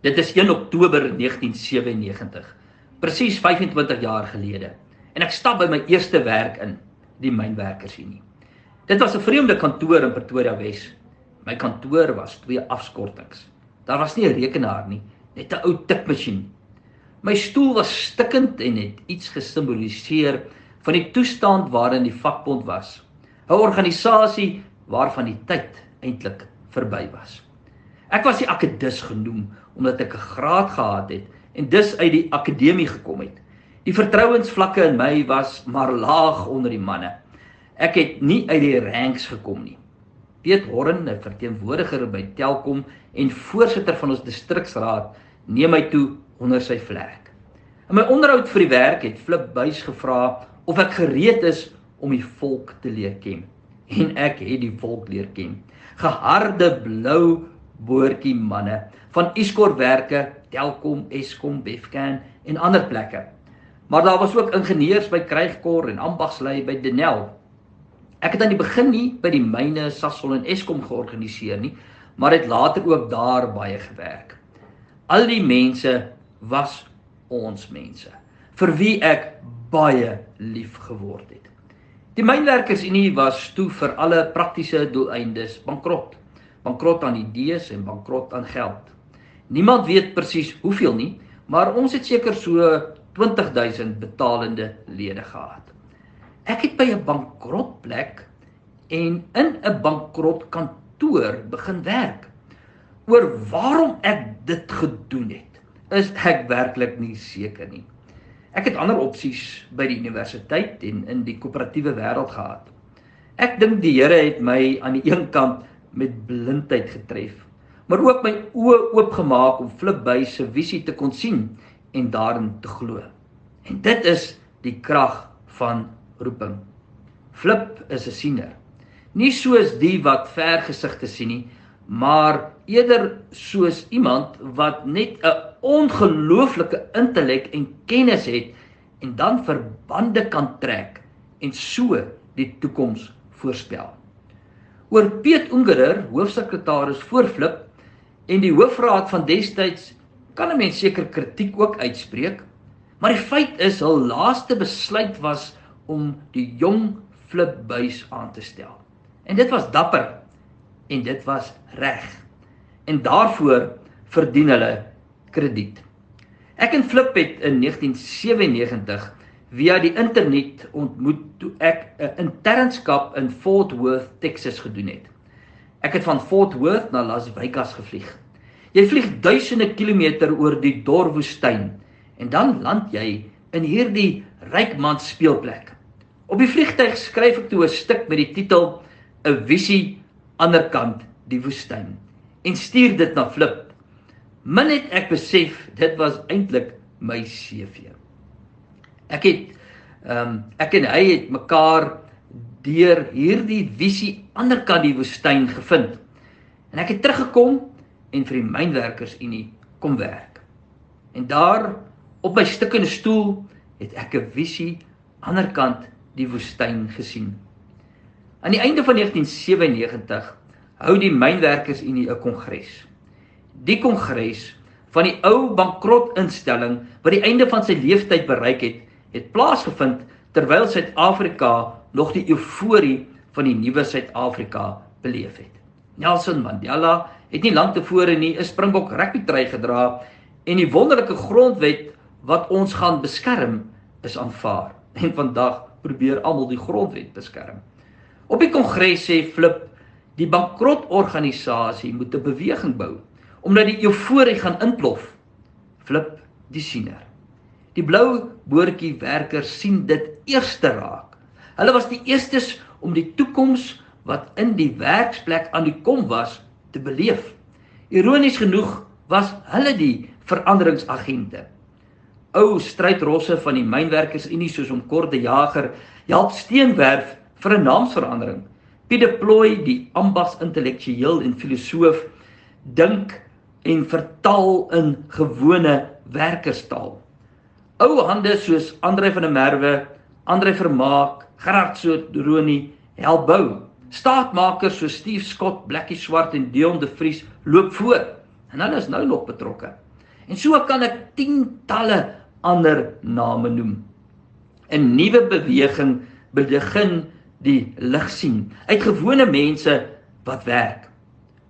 Dit is 1 Oktober 1997, presies 25 jaar gelede. En ek stap by my eerste werk in, die mynwerkersunie. Dit was 'n vreemde kantoor in Pretoria Wes. My kantoor was twee afskortings. Daar was nie 'n rekenaar nie, net 'n ou tikmasjien. My stoel was stikkend en het iets gesimboliseer van die toestand waarin die vakbond was. 'n Organisasie waarvan die tyd eintlik verby was. Ek was die akedus genoem omdat ek 'n graad gehad het en dus uit die akademie gekom het. Die vertrouensvlakke in my was maar laag onder die manne. Ek het nie uit die ranks gekom nie. Piet Horren, 'n verteenwoordiger by Telkom en voorsitter van ons distriksraad, neem my toe onder sy vlerk. In my onderhoud vir die werk het Flip Buys gevra of ek gereed is om die volk te leer ken. En ek het die volk leer ken. Geharde blou boortjie manne van Eskom werke, Telkom, Eskom, Befcan en ander plekke. Maar daar was ook ingenieurs by Krygkor en ambagslei by Denel. Ek het aan die begin nie by die myne Sasol en Eskom georganiseer nie, maar het later ook daar baie gewerk. Al die mense was ons mense vir wie ek baie lief geword het. Die mynwerkersunie was toe vir alle praktiese doeleindes bankrot. Bankrot aan idees en bankrot aan geld. Niemand weet presies hoeveel nie, maar ons het seker so 20000 betalende lede gehad. Ek het by 'n bankrotplek en in 'n bankrotkantoor begin werk. Oor waarom ek dit gedoen het, is ek werklik nie seker nie. Ek het ander opsies by die universiteit en in die koöperatiewe wêreld gehad. Ek dink die Here het my aan die een kant met blindheid getref maar ook my oë oopgemaak om Flip by se visie te kon sien en daarin te glo. En dit is die krag van roeping. Flip is 'n siener. Nie soos die wat ver gesigte sien nie, maar eerder soos iemand wat net 'n ongelooflike intellek en kennis het en dan verbande kan trek en so die toekoms voorspel. Oor Piet Ungerer, hoofsekretaris voor Flip, en die hoofraad van destyds kan 'n mens seker kritiek ook uitspreek, maar die feit is hul laaste besluit was om die jong Flip Buys aan te stel. En dit was dapper en dit was reg. En daarvoor verdien hulle krediet. Ek en Flip het in 1997 via die internet ontmoet toe ek 'n internskap in Fort Worth, Texas gedoen het. Ek het van Fort Worth na Las Vegas gevlieg. Jy vlieg duisende kilometer oor die dor woestyn en dan land jy in hierdie ryk man speelplek. Op die vliegtyg skryf ek toe 'n stuk met die titel 'n visie aanderkant die woestyn en stuur dit na Flip. Min het ek besef dit was eintlik my CV. Ek het ehm um, ek en hy het mekaar deur hierdie visie aanderkant die woestyn gevind. En ek het teruggekom en vir die mynwerkers unie kom werk. En daar op my stukkende stoel het ek 'n visie aanderkant die woestyn gesien. Aan die einde van 1997 hou die mynwerkers unie 'n kongres. Die kongres van die ou bankrotinstelling wat die einde van sy lewensyd bereik het, het plaasgevind terwyl Suid-Afrika nog die euforie van die nuwe Suid-Afrika beleef het. Nelson Mandela het nie lank tevore nie 'n Springbok rugby trui gedra en die wonderlike grondwet wat ons gaan beskerm is aanvaar. En vandag probeer almal die grondwet beskerm. Op die kongres sê Flip die bankrotorganisasie moet 'n beweging bou omdat die euforie gaan inplof. Flip die siener. Die blou boortjie werkers sien dit eerste raak. Hulle was die eerstes om die toekoms wat in die werksplek aan die kom was te beleef. Ironies genoeg was hulle die veranderingsagente. Ou strydrosse van die mynwerkersunie soos om Korde Jager help steenwerf vir 'n naamsverandering. Piet deploy die ambagsintellektueel en filosoof dink en vertaal in gewone werkerstaal. Ou hande soos Andre van der Merwe, Andre Vermaak, Gerard Sooroni help bou. Staatmakers so Steve Scott, Blackie Swart en Dion de Vries loop voor en hulle is nou nog betrokke. En so kan ek tientalle ander name noem. 'n Nuwe beweging begin die lig sien uit gewone mense wat werk.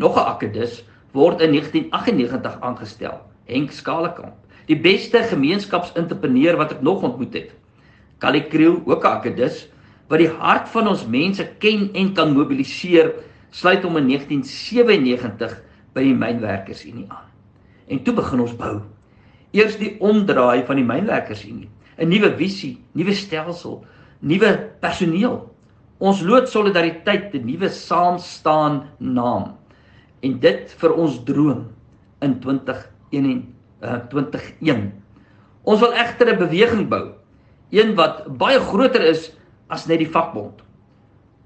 Nog 'n akedus word in 1998 aangestel, Henk Skalekamp, die beste gemeenskapsintrepreneur wat ek nog ontmoet het. Callie Kriel, ook 'n akedus wat die hart van ons mense ken en kan mobiliseer, sluit hom in 1997 by die Mynwerkersunie aan. En toe begin ons bou. Eers die omdraai van die Mynwerkersunie, 'n nuwe visie, nuwe stelsel, nuwe personeel. Ons lood solidariteit 'n nuwe saam staan naam. En dit vir ons droom in 2021 uh, 2021. Ons wil egter 'n beweging bou, een wat baie groter is as net die vakbond.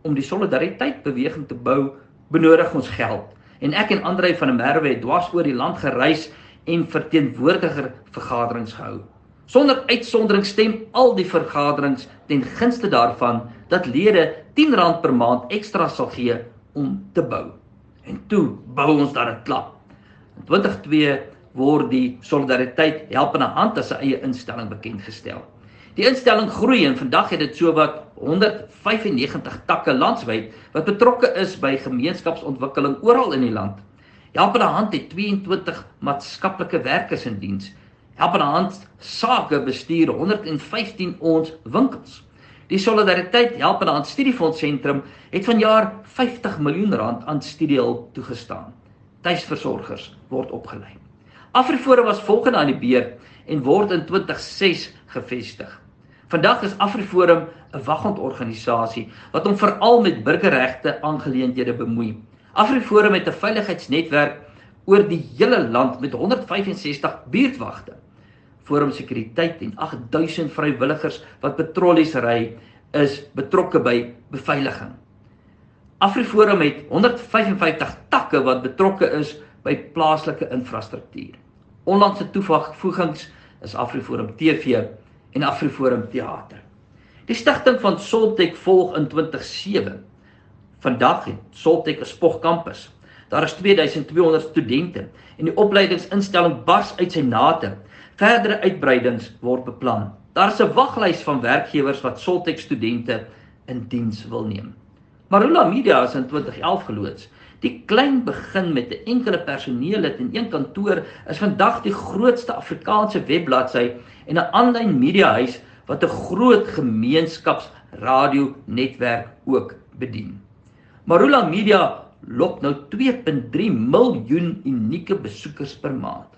Om die solidariteit beweging te bou, benodig ons geld. En ek en Andrei van der Merwe het dwars oor die land gereis en verteenwoordiger vergaderings gehou. Sonder uitsondering stem al die vergaderings ten gunste daarvan dat lede R10 per maand ekstra sal gee om te bou. En toe bou ons daar 'n klap. In 2002 word die solidariteit helpende hand as 'n eie instelling bekend gestel. Die instelling groei en vandag het dit sowat 195 takke landwyd wat betrokke is by gemeenskapsontwikkeling oral in die land. Helpende hand het 22 maatskaplike werkers in diens Helpende Hand sake bestuur 115 ons winkels. Die Solidariteit Helpende Hand Studiefonds Sentrum het vanjaar 50 miljoen rand aan studiehulp toegestaan. Tuisversorgers word opgelei. Afriforum was volgende aan die beurt en word in 2006 gevestig. Vandag is Afriforum 'n wagondorganisasie wat hom veral met burgerregte aangeleenthede bemoei. Afriforum het 'n veiligheidsnetwerk oor die hele land met 165 buurtwagte. Forum Sekuriteit en 8000 vrywilligers wat patrollies ry is betrokke by beveiliging. AfriForum het 155 takke wat betrokke is by plaaslike infrastruktuur. Onlandse toevoegings is AfriForum TV en AfriForum Theater. Die stigting van Soltech volg in 2007. Vandag het Soltech 'n spogkampus. Daar is 2200 studente en die opleidingsinstelling bars uit sy nate Verdere uitbreidings word beplan. Daar's 'n waglys van werkgewers wat Soltech studente in diens wil neem. Marula Media is in 2011 geloods. Die klein begin met 'n enkele personeellid in een kantoor is vandag die grootste Afrikaanse webbladsy en 'n aanlyn mediahuis wat 'n groot gemeenskapsradio netwerk ook bedien. Marula Media lok nou 2.3 miljoen unieke besoekers per maand.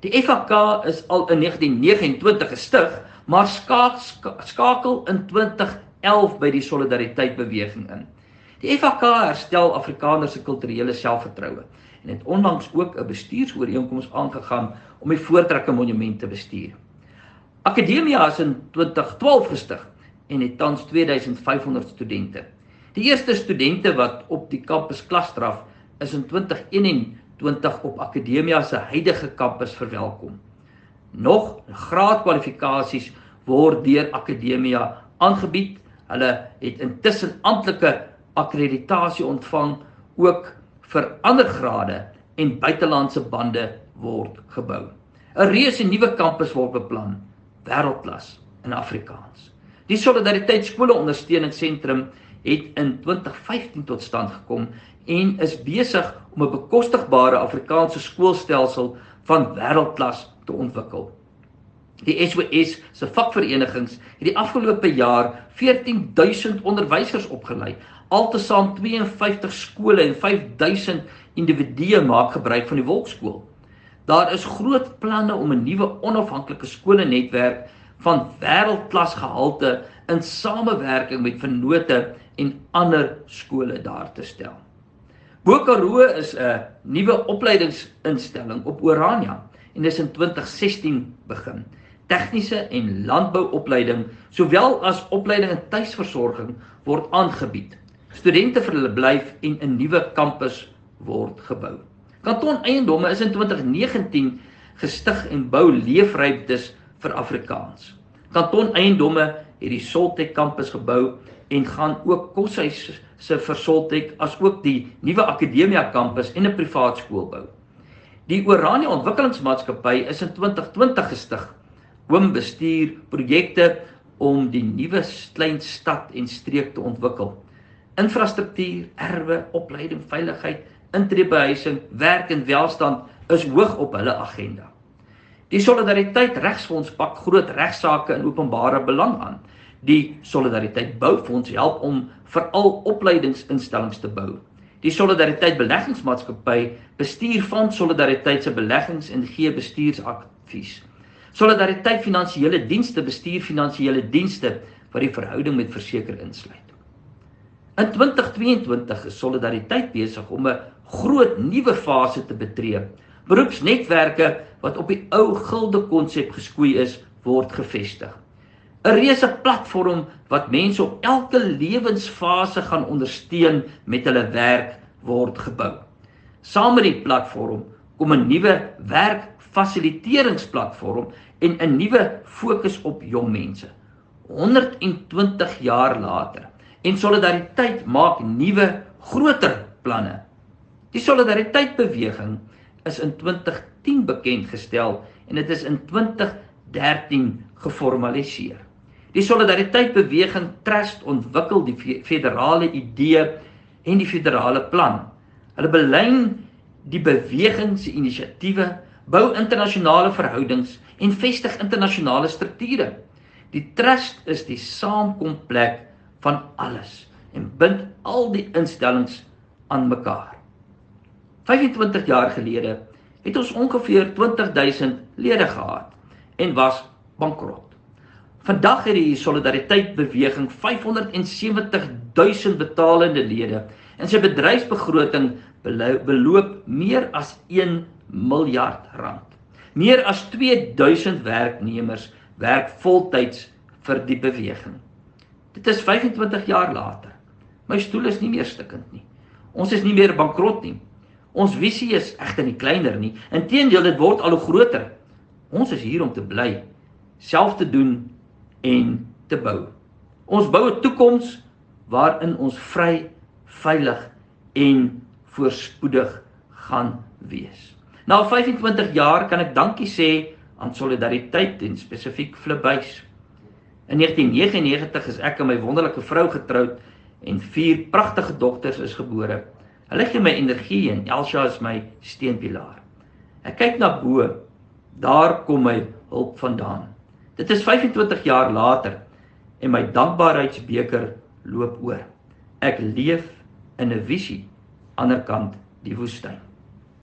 Die FHK is al in 1929 gestig, maar skaak, skakel in 2011 by die solidariteit beweging in. Die FHK herstel Afrikaners se kulturele selfvertroue en het onlangs ook 'n bestuursooreenkoms aangegaan om die Voortrekker Monument te bestuur. Akademia is in 2012 gestig en het tans 2500 studente. Die eerste studente wat op die kampus klasdraf is in 2021 20 op Akademia se huidige kampus verwelkom. Nog graadkwalifikasies word deur Akademia aangebied. Hulle het intussen amptelike akkreditasie ontvang ook vir ander grade en buitelandse bande word gebou. 'n Reuse nuwe kampus word beplan, wêreldklas in Afrikaans. Die Solidariteit Skole Ondersteuningsentrum het in 2015 tot stand gekom en is besig om 'n bekostigbare Afrikaanse skoolstelsel van wêreldklas te ontwikkel. Die SOS se vakverenigings het die afgelope jaar 14000 onderwysers opgelei. Altesaam 52 skole en 5000 individue maak gebruik van die Wolkskool. Daar is groot planne om 'n nuwe onafhanklike skolenetwerk van wêreldklas gehalte in samewerking met vennote en ander skole daar te stel. Bokaroo is 'n nuwe opleidingsinstelling op Orania en is in 2016 begin. Tegniese en landbouopleiding sowel as opleiding in tuisversorging word aangebied. Studente vir hulle blyf en 'n nuwe kampus word gebou. Kanton Eiendomme is in 2019 gestig en bou leefruimtes vir Afrikaans. Kanton Eiendomme het die Soltech kampus gebou en gaan ook koshuis se vir Soltech as ook die nuwe Akademia kampus en 'n privaat skool bou. Die Oranje Ontwikkelingsmaatskappy is in 2020 gestig om bestuur projekte om die nuwe klein stad en streek te ontwikkel. Infrastruktuur, erwe, opleiding, veiligheid, intreebehuising, werk en welstand is hoog op hulle agenda. Die Solidariteit Regsfonds pak groot regsaake in openbare belang aan. Die Solidariteit Boufonds help om veral opleidingsinstellings te bou. Die Solidariteit Beleggingsmaatskappy bestuur van Solidariteit se beleggings en gee bestuursadvies. Solidariteit Finansiële Dienste bestuur finansiële dienste wat die verhouding met verseker insluit. In 2022 is Solidariteit besig om 'n groot nuwe fase te betree. Beroepsnetwerke wat op die ou gilde konsep geskoei is, word gevestig. 'n Reuse platform wat mense op elke lewensfase gaan ondersteun met hulle werk word gebou. Saam met die platform kom 'n nuwe werkfasiliteringsplatform en 'n nuwe fokus op jong mense. 120 jaar later en solidariteit maak nuwe groter planne. Die solidariteit beweging is in 2010 bekend gestel en dit is in 2013 geformaliseer. Die solidariteit beweging trust ontwikkel die federale idee en die federale plan. Hulle belyn die beweging se inisiatiewe, bou internasionale verhoudings en vestig internasionale strukture. Die trust is die saamkomplek van alles en bind al die instellings aan mekaar. 25 jaar gelede het ons ongeveer 20000 lede gehad en was bankrot. Vandag het die solidariteit beweging 570000 betalende lede en sy bedryfsbegroting beloop meer as 1 miljard rand. Meer as 2000 werknemers werk voltyds vir die beweging. Dit is 25 jaar later. My stoel is nie meer stikkend nie. Ons is nie meer bankrot nie. Ons visie is egter nie kleiner nie. Inteendeel, dit word al hoe groter. Ons is hier om te bly, self te doen en te bou. Ons bou 'n toekoms waarin ons vry, veilig en voorspoedig gaan wees. Na 25 jaar kan ek dankie sê aan solidariteit en spesifiek Flipbuys. In 1999 is ek en my wonderlike vrou getroud en vier pragtige dogters is gebore. Hulle gee my energie en Elsha is my steunpilaar. Ek kyk na bo. Daar kom my hulp vandaan. Dit is 25 jaar later en my dankbaarheidsbeker loop oor. Ek leef in 'n visie aan die ander kant die woestyn.